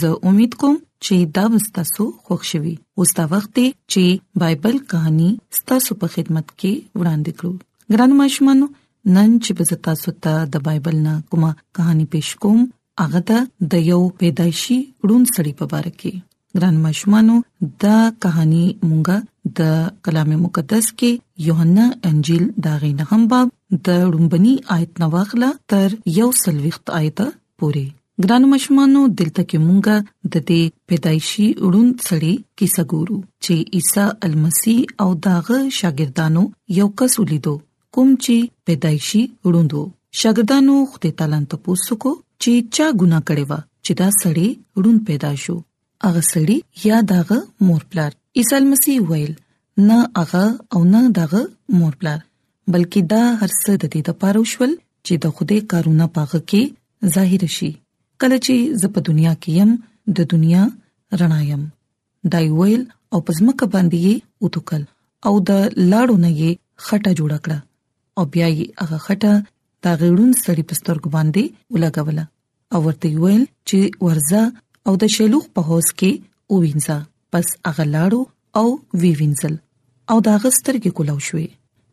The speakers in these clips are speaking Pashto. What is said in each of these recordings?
زه امید کوم چې دا وستاسو خوښ شوي اوس دا وخت دی چې بایبل کہانی ستاسو په خدمت کې وړاندې کړو ګران ماشومانو نن چې په تاسو ته د بایبل نه کومه کہانی پېښ کوم هغه ده د یو پیدایشي ړوند سړي په اړه کې ګران ماشومانو دا کہانی مونږه د کلام مقدس کې یوحنا انجیل دا غینه هم باب د رومبني آیت نواخلا تر یو سلويخت آیت پوری ګران مشمانو دلته کې مونږه د دې پیدایشي اړون سړي کیسه ګورو چې عیسی المسی او داغه شاګردانو یو کس ولیدو کوم چې پیدایشي اړوندو شاګردانو خدای تعالی ته پوښتنه کو چې چا ګناه کړې و چې دا سړی اړون پیدا شو هغه سړی یا داغه مور پلار عیسی مسیح ویل نه هغه او نه داغه مور پلار بلکې دا هرڅه د دې لپاره وشول چې د خوده کارونه پاغه کې ظاهر شي کله چې زه په دنیا کې يم د دنیا رڼا يم دا ویل او پزمک باندې یې وټوکل او د لاړو نه یې خټه جوړ کړه او بیا یې هغه خټه دا غړون سړی پسترګ باندې ولګوله او ورته ویل چې ورزه او د شیلوخ په هوس کې ووینځه پس هغه لاړو او وی وینځل او دا غسترګې کولاو شوې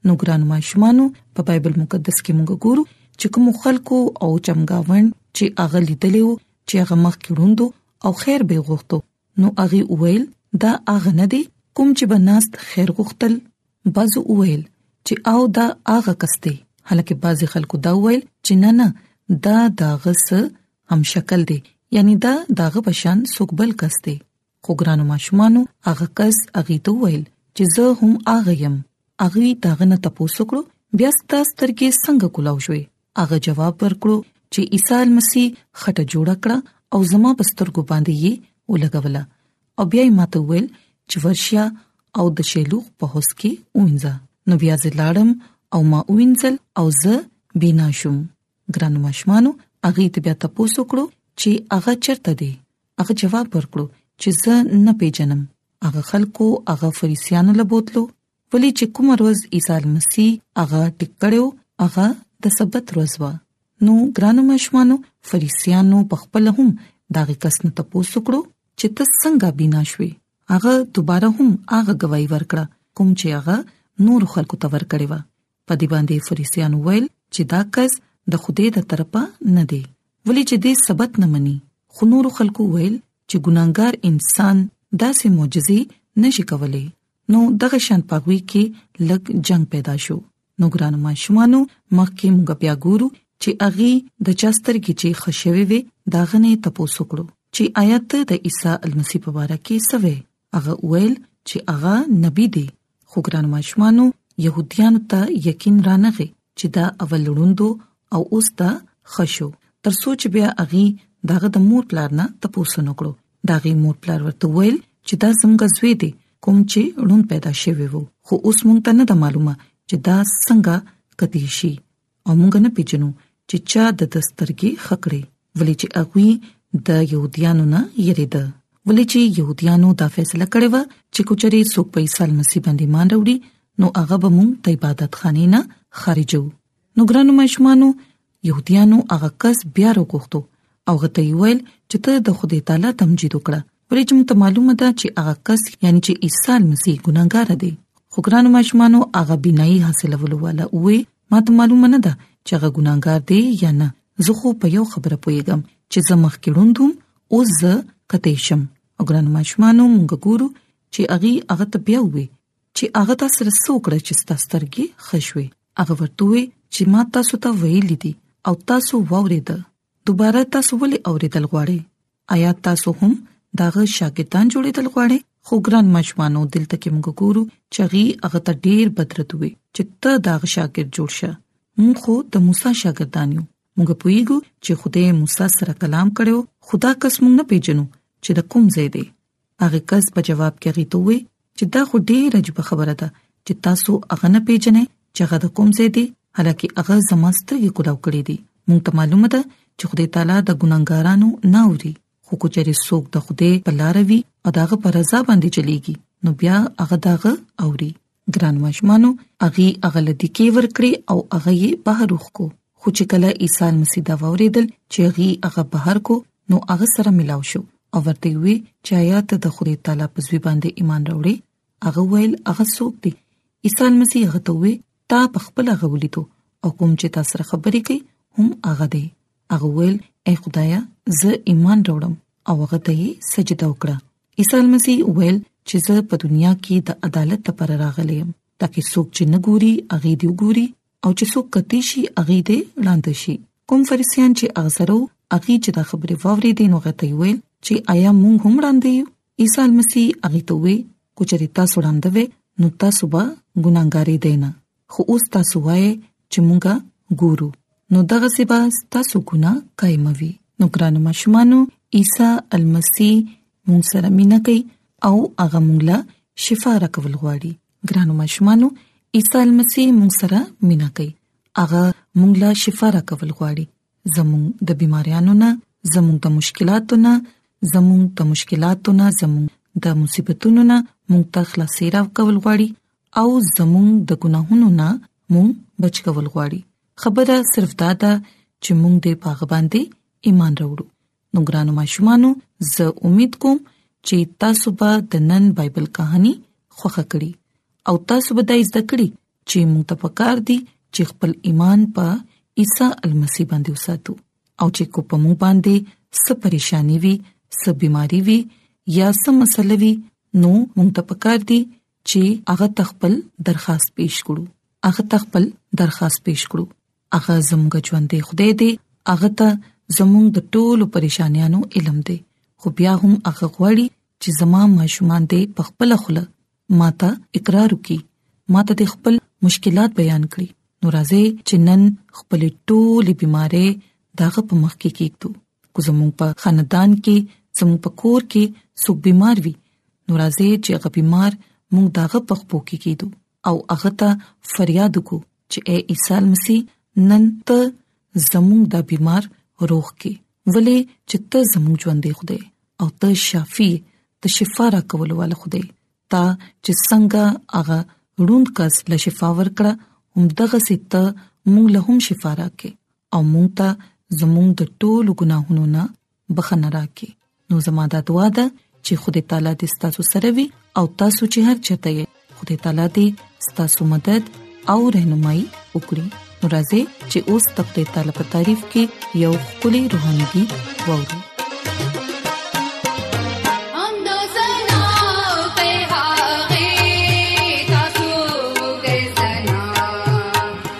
نو ګران ماشومانو په بایبل مقدس کې موږ ګورو چې کوم خلکو او چمګاوند چې هغه لیدلو چې هغه مخ کې روندو او خیر به غوښتو نو هغه وویل دا هغه نه دی کوم چې بناست خیر غوښتل بعض وویل چې او دا هغه کس دی حالکه بعض خلکو دا وویل چې نه نه دا داغه سه هم شکل دی یعنی دا داغه پشان سوکبل کس دی خو ګرانو ماشومانو هغه کس اغي ته وویل چې زه هم هغه يم اغي داغه نه تاسو کړو بیا ستاسو ترګه څنګه کولاو شوي هغه جواب ورکړو چې عیسی مسیح خټه جوړ کړه او زما بسترګو باندې یې ولګوله او بیا یې ماته ویل چې ورشیا او د شیلوخ په هوس کې وینځه نو بیا زه لاړم او ما وینځل او زه بینا شوم ګرانو ماشمانو هغه ته بیا تاسو کړو چې هغه چرته دی هغه جواب ورکړو چې زه نه پیژنم هغه خلکو هغه فریسیانو لبوتلو ولی چې کوم ورځ عیسی مسیح هغه ټیک کړو هغه د سبت ورځ و نو ګرانو مشمانو فریسیانو په خپل هم داغه کس نه تاسو کړو چې تاسو څنګه بنا شوي هغه دوباره هم هغه گواہی ورکړه کوم چې هغه نور خلکو ته ورکړي و په دې باندې فریسیانو ویل چې دا کس د خوده د طرفه نه دی ولی چې دې سبت نه مني خو نور خلکو ویل چې ګناګار انسان داسې معجزې نشي کولای نو دغه شان پاغوي کې لګ جنگ پیدا شو نو ګرانو ماشومانو مخکې موږ بیا ګورو چې اغي د چاستر کې چې خشوي وي داغه نه تپوسو کړو چې آیت د عیسی المسی په اړه کې سوي هغه ویل چې هغه نبی دی خو ګرانو ماشومانو يهوديان ته یقین رانغه چې دا اول لړوندو او اوس دا خشو تر سوچ بیا اغي داغه د مور پلار نه تاسو نو کړو داغي مور پلار ورته ویل چې دا څنګه زوی دی کوم چې ړوند پیدا شوی وو خو اوس مونږ ته نه د معلومه چې دا څنګه کدي شي او مونږ نه پیژنو چې چا د دسترګي خکړې ولې چې هغه د يهوديانو نه یریده ولې چې يهوديانو دا فیصله کړې و چې کوچري څوک په عیسی مسیح باندې مان وروړي نو هغه به مونږ د عبادت خانې نه خارجو نو ګرانو مشمانو يهوديانو هغه کس بیا وروغتو او غته ویل چې ته د خدای تعالی تمجید وکړه ورې چې موږ ته معلومه ده چې هغه کس یعنی چې عیسی مسیح ګناګار دی خو ګرانو ماشومانو هغه بنای حاصلولو والا وې ما ته معلومه نه ده چې هغه ګناګار دی یا نه زه خو په یو خبره پويګم چې زه مخ کې روندوم او زه کته شم او ګرانو ماشومانو موږ ګورو چې اغي هغه ته بیا وې چې هغه تاسو سره سوکړه چې تاسو ترګي خښوي هغه ورته وې چې ما تاسو ته ویل دي او تاسو وورید دوباره تاسو ولې اوریدل غواړئ آیا تاسو هم داغه شاګردان جوړیدل غواړئ خو ګران مشمانو دلته کې موږ ګورو چې غي هغه ته ډیر بدرت وي چې ته داغه شاګرد جوړ شه موږ خو د موسی شاګردان یو موږ پویګو چې خدای موسی سره کلام کړو خدا قسم نه پیژنو چې د کوم ځای دی هغه کس په جواب کې هغې ته وویل چې دا خو ډېره عجیبه خبره ده چې تاسو هغه نه پېژنئ چې هغه د کوم ځای دی حالانکه هغه زما سترګې کولاو کړې دي مونږ ته معلومه ده چې خدای تعالی د ګناګارانو نه اوري خو کو چېرې څوک د خدای په لار وي او داغه پر رضا باندې چلیږي نو بیا هغه داغه اوري ګران ماشومانو اغي اغل د کې ور کړی او اغه یې بهر وخکو خو چې کله عیسی مسیح دا وریدل چې اغي اغه بهر کو نو اغه سره ملاو شو او ورته وی چې آیا ته د خدای تعالی په ځوی باندې ایمان راوړې اغه ویل اغه څوک دی عیسی مسیح هغه ته وی تا په خپل غولې ته او کوم چې تاسو سره خبرې کوي هم اغه دی اغه ویل اے خدایا زه ایمان راوړم او هغه ته سجده وکړه عیسی مسیح ویل چې زه په دنیا کې د عدالت لپاره راغلی یم ترڅو څوک چې نګوري اغه دی وګوري او چې څوک کتی شي اغه دی لاند شي کوم فرسیان چې اغزرو اغه چې دا خبره ووري دي نو غته ویل چې آیا مونږ هم وړاندې یو عیسی مسیح اغه ته وی کوچري تاسو وړاندې وې نو تاسو به ګناګارې دینه خو اوس تاسو وایئ چې مونږه ګورو نو دغه سبا تاسو ګنا قائموي نو ګران ماشومانو عیسی المسی مونږ سره مینا کوي او هغه مونږ لا شفا راکول غواړي ګران ماشومانو عیسی المسی مونږ سره مینا کوي هغه مونږ لا شفا راکول غواړي زموږ د بيماريانو نه زموږ د مشکلاتو نه زموږ د مشکلاتو نه زموږ د مصیبتونو نه مونږ ته خلاصي راکول غواړي او زموږ د ګناهونو نه موږ بچ کول غواړي خبره صرف دا ده چې موږ دې پاغه باندې ایمان راوړو نو ګرانو ماشومانو زه امید کوم چې تاسو به د نن بایبل کہانی خوښه کړئ او تاسو به د زده کړې چې موږ ته پکار دي چې خپل ایمان په عیسی المسی باندې وساتو او چې کو په موږ باندې څه پریشانی وي څه بيماري وي یا څه مسله وي نو موږ ته پکار دي چې هغه تخپل درخواست پیش کړو هغه تخپل درخواست پیش کړو هغه زموږ ژوندې خدای دی هغه ته زموږ د ټولو پریشانانو علم دی خو بیا هم هغه غواړي چې زما ماشومان دې په خپل خله ماته اقرار وکي ماته د خپل مشکلات بیان کړي نو راځي چې نن خپل ټولې بيمارې داغه په مخ کې کېږو کو زموږ په خاندان کې زموږ په کور کې څوک بیمار وي نو راځي چې هغه بیمار موږ داغه په خپو کې کېدو او هغه ته فریاد وکړو چې اے عیسی مسیح نن ته زموږ دا بیمار روغ کې ولې چې ته زموږ ژوند دی خدای او ته شافي ته شفا را کول ول خدای تا چې څنګه هغه روند کس له شفا ورکړه هم دغه سي ته موږ له هم شفا راکې او مونږ ته زمونږ د ټولو ګناهونو نه بخنه راکې نو زموږ د دعا ده چې خدای تعالی دې ستاسو سره وي او تاسو چې هر چاته یې خدای تعالی دې ستاسو مدد او رهنمایي وکړي راځي چې اوس د خپل تعالی په تعریف کې یو خولي روحاني دی وورو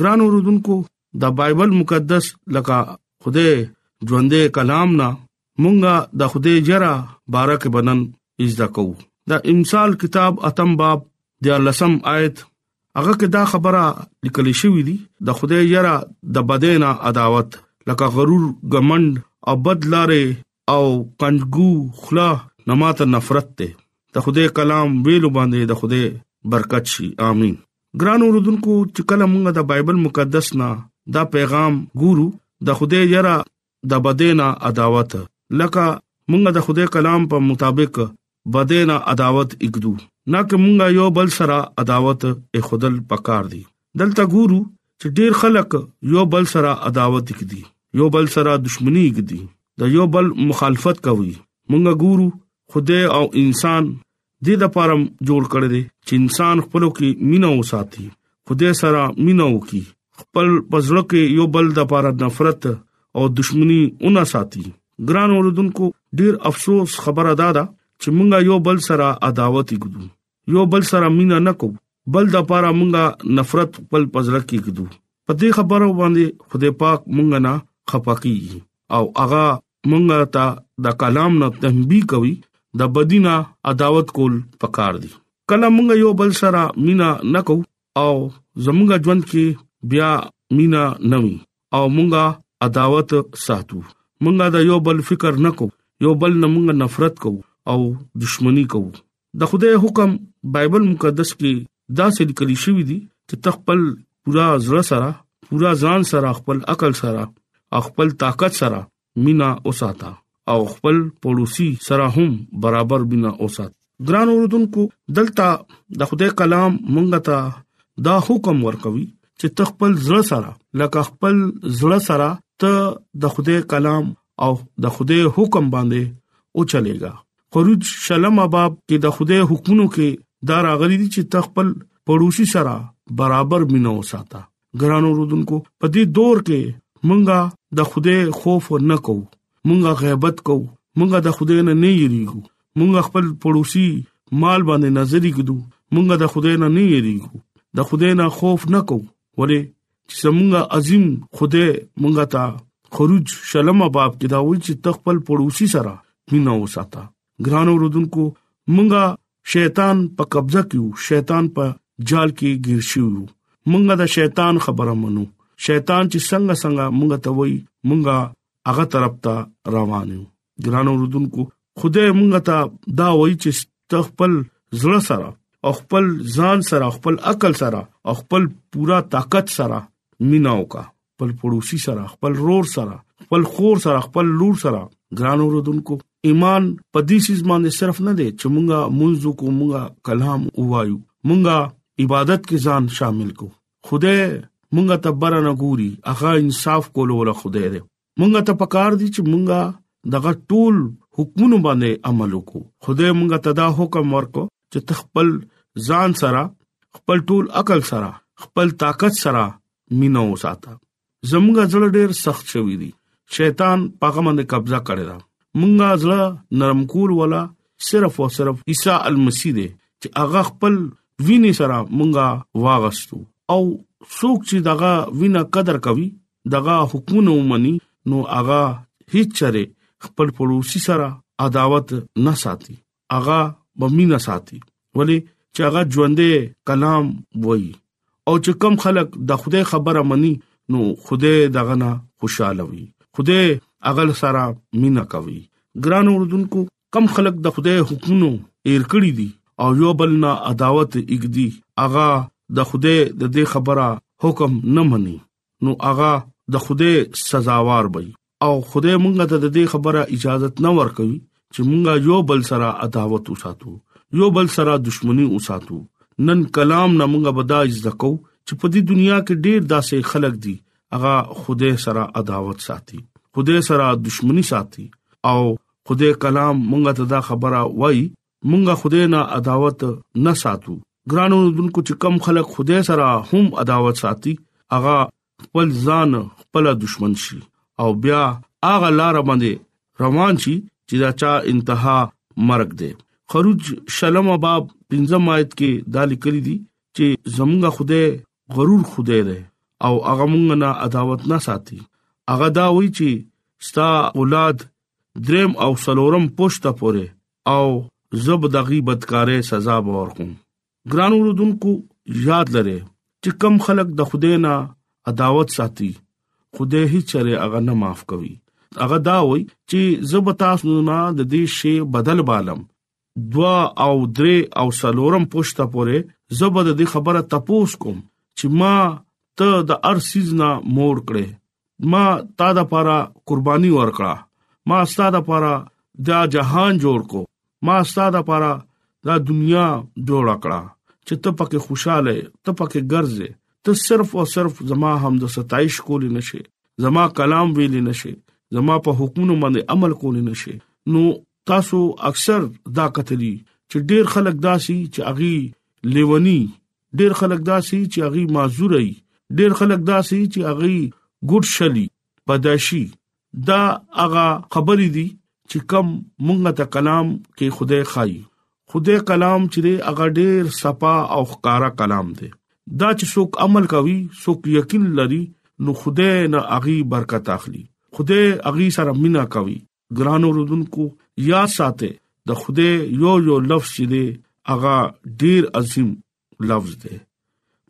ګران اوردونکو د بایبل مقدس لکه خدای ژوندې کلام نه مونږه د خدای جره بارک بنن اجدا کو د امثال کتاب اتم باب د لسم آیت هغه کې دا خبره لیکل شوې دي د خدای جره د بدینا عداوت لکه غرور غمند او بدلاره او قندګو خلا نه ماته نفرت ته د خدای کلام ویلو باندې د خدای برکت شي امين ګران اوردونکو چې کله موږ د بایبل مقدس نه دا پیغام ګورو د خدای یرا د بدینا عداوت لکه موږ د خدای کلام په مطابق بدینا عداوت اګدو نه کومه یو بل سره عداوت اخدل پکار دي دلته ګورو چې ډیر خلک یو بل سره عداوت اګدي یو بل سره دښمنی اګدي د یو بل مخالفت کوي مونږ ګورو خدای او انسان دې د پاره جوړ کړی دی چې انسان خپلو کې مینه وساتي خدای سره مینا وکي خپل پزړه کې یو بل د پاره نفرت او دښمنی اونې ساتي ګران اوردونکو ډیر افسوس خبره ده دا چې مونږه یو بل سره عداوت کوو یو بل سره مینا نه کوو بل د پاره مونږه نفرت خپل پزړه کې کوو په دې خبرو باندې خدای پاک مونږ نه خپاکي او هغه مونږه ته د کلام نه تنبیه کوي د بدینا عداوت کول پکار دي کله مونږ یو بل سره مینا نکو او زمونږ ژوند کې بیا مینا نوي او مونږه عداوت ساتو مونږه د یو بل فکر نکو یو بل نه مونږ نفرت کوو او دښمنی کوو د خدای حکم بایبل مقدس کې دا څه لیکل شوی دی چې تخپل پورا زړه سره پورا ځان سره خپل عقل سره خپل طاقت سره مینا اوساته او خپل پړوسی سره هم برابر مینا اوسات ګران اوردونکو دلته د خدای کلام مونږ ته دا حکم ورکوي چې تخپل زړه سره لکه خپل زړه سره ته د خدای کلام او د خدای حکم باندې او چلےګا خروج شلم باب کې د خدای حکمونو کې دا راغلي دي چې تخپل پړوسی سره برابر مينو ساته ګرانو رودونکو په دې دور کې مونږه د خدای خوف نه کو مونږه غیبت کو مونږه د خدای نه نه یریږو مونږه خپل پړوسی مال باندې نظر کېدو مونږه د خدای نه نه یریږو د خدای نه خوف نه کو ولې چې زمونږه عظیم خدای مونږه تا خروج شلم باب کې دا وایي چې تخپل پړوسی سره مینا وساته ګران اوردونکو مونږه شیطان په قبضه کیو شیطان په جال کې گیر شو مونږه دا شیطان خبره منو شیطان چې څنګه څنګه مونږه ته وایي مونږه هغه طرف ته روان یو ګران اوردونکو خدای مونږ ته دا وایي چې تخپل زړه سره او خپل ځان سره خپل عقل سره او خپل پورا طاقت سره مینا وکا خپل پړوسی سره خپل رور سره خپل خور سره خپل لور سره ګران اوردونکو ایمان په دې سیس باندې صرف نه دی چې مونږه منځو کو مونږه کلام وایو مونږه عبادت کې ځان شامل کو خدای مونږه تبرنه ګوري هغه انصاف کولو له خدای دی مونږه ته پکار دي چې مونږه دغه ټول حکمونو باندې عمل وکړو خدای مونږه ته دا حکم ورکو چې تخپل ځان سره خپل ټول عقل سره خپل طاقت سره مینه وساته زمونږه زړه ډېر سخت شوی دی شیطان پاګه باندې قبضه کړی دا مونږه زړه نرم کول ولا صرف او صرف عیسی المسی دی چې هغه خپل ویني سره مونږه واغستو او څوک چې دغه وینا قدر کوي دغه حکمونه ومني نو هغه هیڅ چره خپل پړوسی سره عداوت نه ساتي هغه بمینه ساتي ولی چې هغه ژوندې کلام وایي او چې کم خلک د خدای خبره مني نو خدای دغه نه خوشاله وي خدای اغل سره مینا کوي ګران اوردونکو کم خلک د خدای حکمونو ایر کړی دي او یو بل نه عداوت اګدي اغا د خدای د دې خبره حکم نه مني نو هغه د خوده سزاوار وي او خوده مونږ ته د دې خبره اجازه نه ورکوي چې مونږه یو بل سره عداوت وساتو یو بل سره دښمنی وساتو نن کلام نه مونږه بدا عزت کو چې په دې دنیا کې ډېر داسې خلک دي هغه خوده سره عداوت ساتي خوده سره دښمنی ساتي او خوده کلام مونږ ته دا خبره وایي مونږه خدای نه عداوت نه ساتو ګرانو دونکو چې کم خلک خدای سره هم عداوت ساتي اغا خپل ځان خپل دشمن شي او بیا اغه لار باندې روان شي چې دا چا انتها مرګ دی خروج شلم باب پنځم آیت کې دا لیکل دي چې زمونږ خدای غرور خدای دی او هغه مونږ نه عداوت نه ساتي هغه دا وایي چې ستا اولاد دریم او سلورم پښت پورې او زب دغي بدکارې سزا به ورکوم ګران اوردونکو یاد لره چې کم خلک د خدای نه عداوت ساتي خدای هیڅ چره هغه نه معاف کوي هغه دا وای چې زب تاسو نه د دې شی بدل بالم دوا او درې او سلورم پښته پورې زبر د دې خبره تپوس کوم چې ما ته د ارسیز نه مور کړې ما تا د پاره قرباني ورکړه ما ستاسو لپاره دا جهان جوړ کو ما ستاسو لپاره دا دنیا جوړ کړه چې ته پکې خوشاله ته پکې ګرځې ته صرف او صرف زما هم د ستایش کولی نشي زما کلام ویلی نشي زما په حکمونو باندې عمل کولی نشي نو تاسو اکثر دا کتلی چې ډیر خلک داسي چې اغي لیونی ډیر خلک داسي چې اغي معذوري ډیر خلک داسي چې اغي ګډ شلی پداشي دا هغه خبرې دي چې کم مونږه ته کلام کې خدای خای خدای کلام چې هغه ډیر صفا او ښکارا کلام دی دا چې څوک عمل کوي څوک یقین لري نو خدای نه اغي برکت اخلي خدای اغي سره مینا کوي ګران اوردونکو یا ساته د خوده یو یو لفظ چې دی هغه ډیر عظیم لفظ دی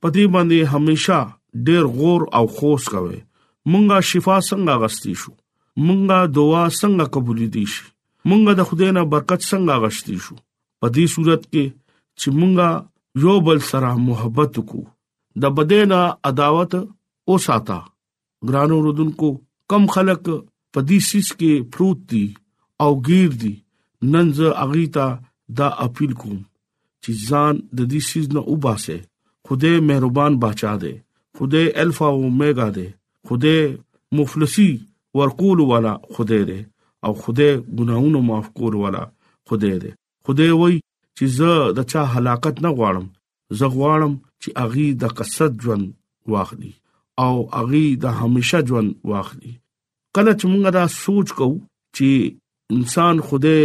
پدې باندې همیشا ډیر غور او خوش کوي مونږه شفا څنګه غستی شو مونږه دعا څنګه قبول دي شي مونږه د خوده نه برکت څنګه غستی شو پدې صورت کې چې مونږه یو بل سره محبت کو د بدینا عداوت او ساته ګرانو رودونکو کم خلک په دې سیس کې پروت دي او غیر دي نن زه اغي ته دا اپیل کوم چې ځان د دې سیس نه وباسه خدای مهربان بچا دے خدای الفا او اوميگا دے خدای مفلسی ورکول والا خدای دے او خدای ګناونو معاف کول والا خدای دے خدای وای چې زه د چا هلاکت نه غواړم زه غواړم چې اغي د قصد ژوند واخلي او اغي د همیشه ژوند واخلي کله چې موږ دا سوچ کوو چې انسان خوده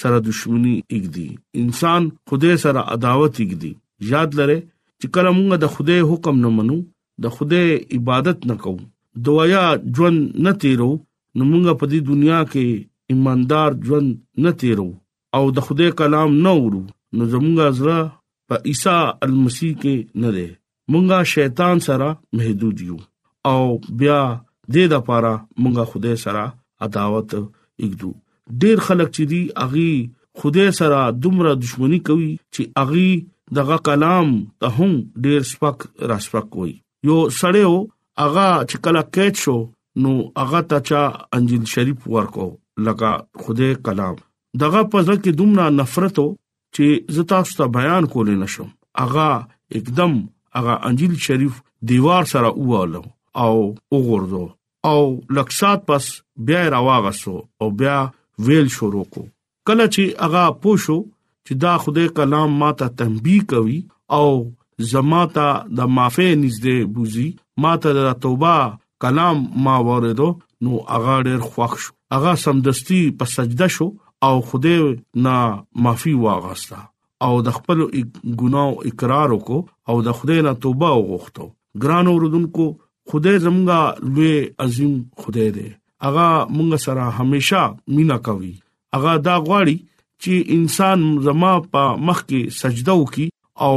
سره دښمنی اګدي انسان خوده سره عداوت اګدي یاد لره چې کله موږ د خوده حکم نه منو د خوده عبادت نه کوو دوايا ژوند نه تیرو نو موږ په دې دنیا کې ایماندار ژوند نه تیرو او د خدای کلام نه اورو نو زموږ زړه په عیسی المسی کې نه دی مونږه شیطان سره محدود یو او بیا د دې لپاره مونږه خدای سره عداوت اګدو ډیر خلک چې دی اغي خدای سره دومره دښمنی کوي چې اغي دغه کلام ته هم ډیر سپک راسپک وي یو سړیو اغا چې کله کېچ شو نو هغه ته چا انجیل شریف ورکو لکه خدای کلام دغه پزه کې دومره نفرت چې زتا ست بیان کول نشم هغه एकदम هغه انجیل شریف دیوار سره واله او وګورځو او لکسات پس بیا راواغسو او بیا ویل شروع کو کله چې هغه پوښو چې دا خدای کلام ماته تنبیه کوي او زماته د معافی نږدې بوزي ماته د توبه کلام ما وریدو نو هغه ډېر خوښ شو هغه سمدستي په سجده شو او خدای نه معافي واغستا او د خپل ګناو اقرار وکاو او د خدای نه توبه وغوښتو ګران اوردونکو خدای زمونږه لوی عظیم خدای دی هغه مونږ سره همیشا مینا کوي هغه دا غواړي چې انسان زما په مخ کې سجده وکي او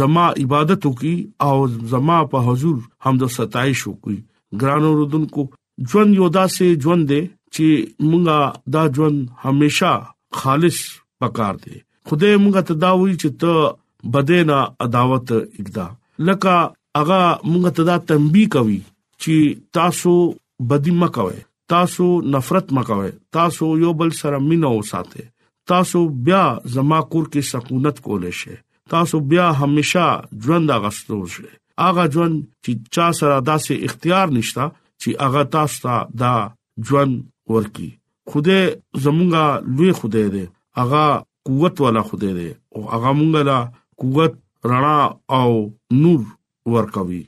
زما عبادت وکي او زما په حضور حمد او ستایش وکي ګرانو رودونکو ژوند یو داسې ژوند دی چې مونږه دا ژوند همیشا خالص پکار دی خدای مونږ ته دا وایي چې ته بدینا عداوت اقدا لکه اغا مونږ ته دا تنبیه کوي چې تاسو بدی مکوئ تاسو نفرت مکوئ تاسو یو بل سره مینه وساتئ تاسو بیا زما کور کې سکونت کولای شئ تاسو بیا همیشه ژوند غستو شئ اغه ژوند چې چا سره داسې اختیار نشتا چې اغه تاسو ته دا ژوند ورکی خوده زمونږه لوی خوده دی اغه قوت والا خوده دی او اغه مونږه لا قوت رڼا او نور ورکوي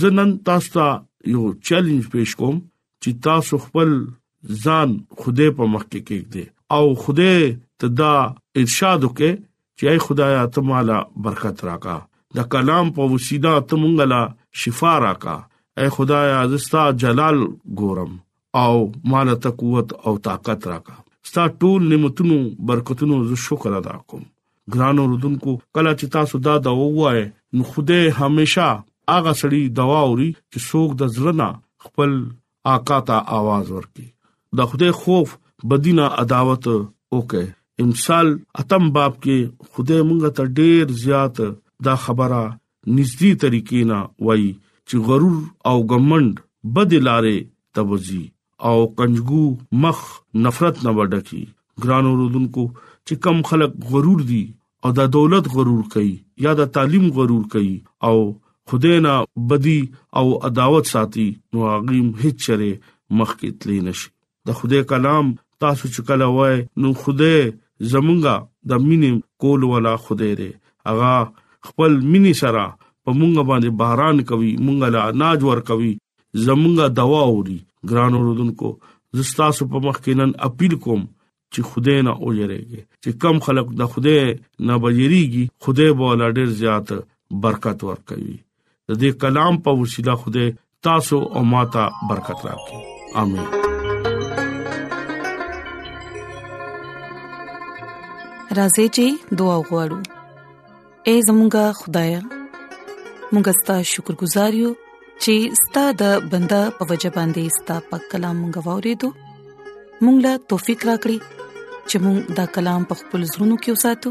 زه نن تاسو ته یو چیلنج پیش کوم چې تاسو خپل ځان خوده په مخ کې کېږئ او خوده ته دا ارشاد وکړي چې اي خدایا ته مالا برکت راکا د کلام په وسیله ته مونږه لا شفا راکا اي خدایا زستا جلال ګورم او مال ته قوت او طاقت راکا ستا ټول نعمتونو برکتونو زه شکر ادا کوم ګران اوردونکو کله چې تاسو دا دا ووای نو خوده همیشا هغه سړی دوا اوري چې څوک د ځلنا خپل آقا ته आवाज ورکي د خوده خوف بدینا عداوت اوکه امثال اتم باب کې خوده مونږ ته ډیر زیات دا خبره نږدې طریقې نه وایي چې غرور او ګمند بد لارې توزي او کنجګو مخ نفرت نه وډکی ګران اوردونکو چې کم خلک غرور دي او د دولت غرور کوي یا د تعلیم غرور کوي او خدای نه بدی او عداوت ساتي نو هغه هیڅ چره مخ کې تلی نشي د خدای کلام تاسو چې کله وای نو خدای زمونږه د مینې کول ولا خدای دی اغا خپل مینې سره په مونږ باندې باران کوي مونږ لا اناج ور کوي زمونږه دوا اوري ګران اوردونکو زستا سو په مخ کې نن اپیل کوم چې خدای نه اوجريږي چې کم خلک د خدای نه بجريږي خدای به لا ډېر زیات برکت ورکوي د دې کلام په وسیله خوده تاسو او ماته برکت راکړي امين راځي چې دعا وغوړو اے زمونږ خدای مونږ ستاسو شکر گزار یو چې ستاسو د بندا په وجه باندې ستاسو په کلام غوړې دو مونږ لا توفيق راکړي چې مونږ دا کلام په خپل زړونو کې وساتو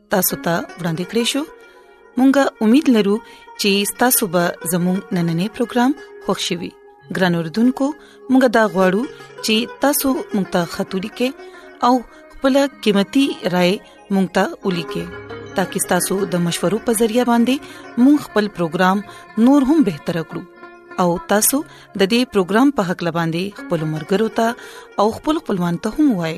تاسو ته ورانده کړی شو مونږه امید لرو چې تاسو به زموږ نننې پروګرام خوښیوي ګران اوردونکو مونږه دا غواړو چې تاسو مونږ ته خاطري کې او خپل قیمتي رائے مونږ ته ولي کې ترڅو تاسو د مشورو په ذریعہ باندې مونږ خپل پروګرام نور هم بهتر کړو او تاسو د دې پروګرام په حق لباندي خپل مرګرو ته او خپل خپلوان ته هم وایي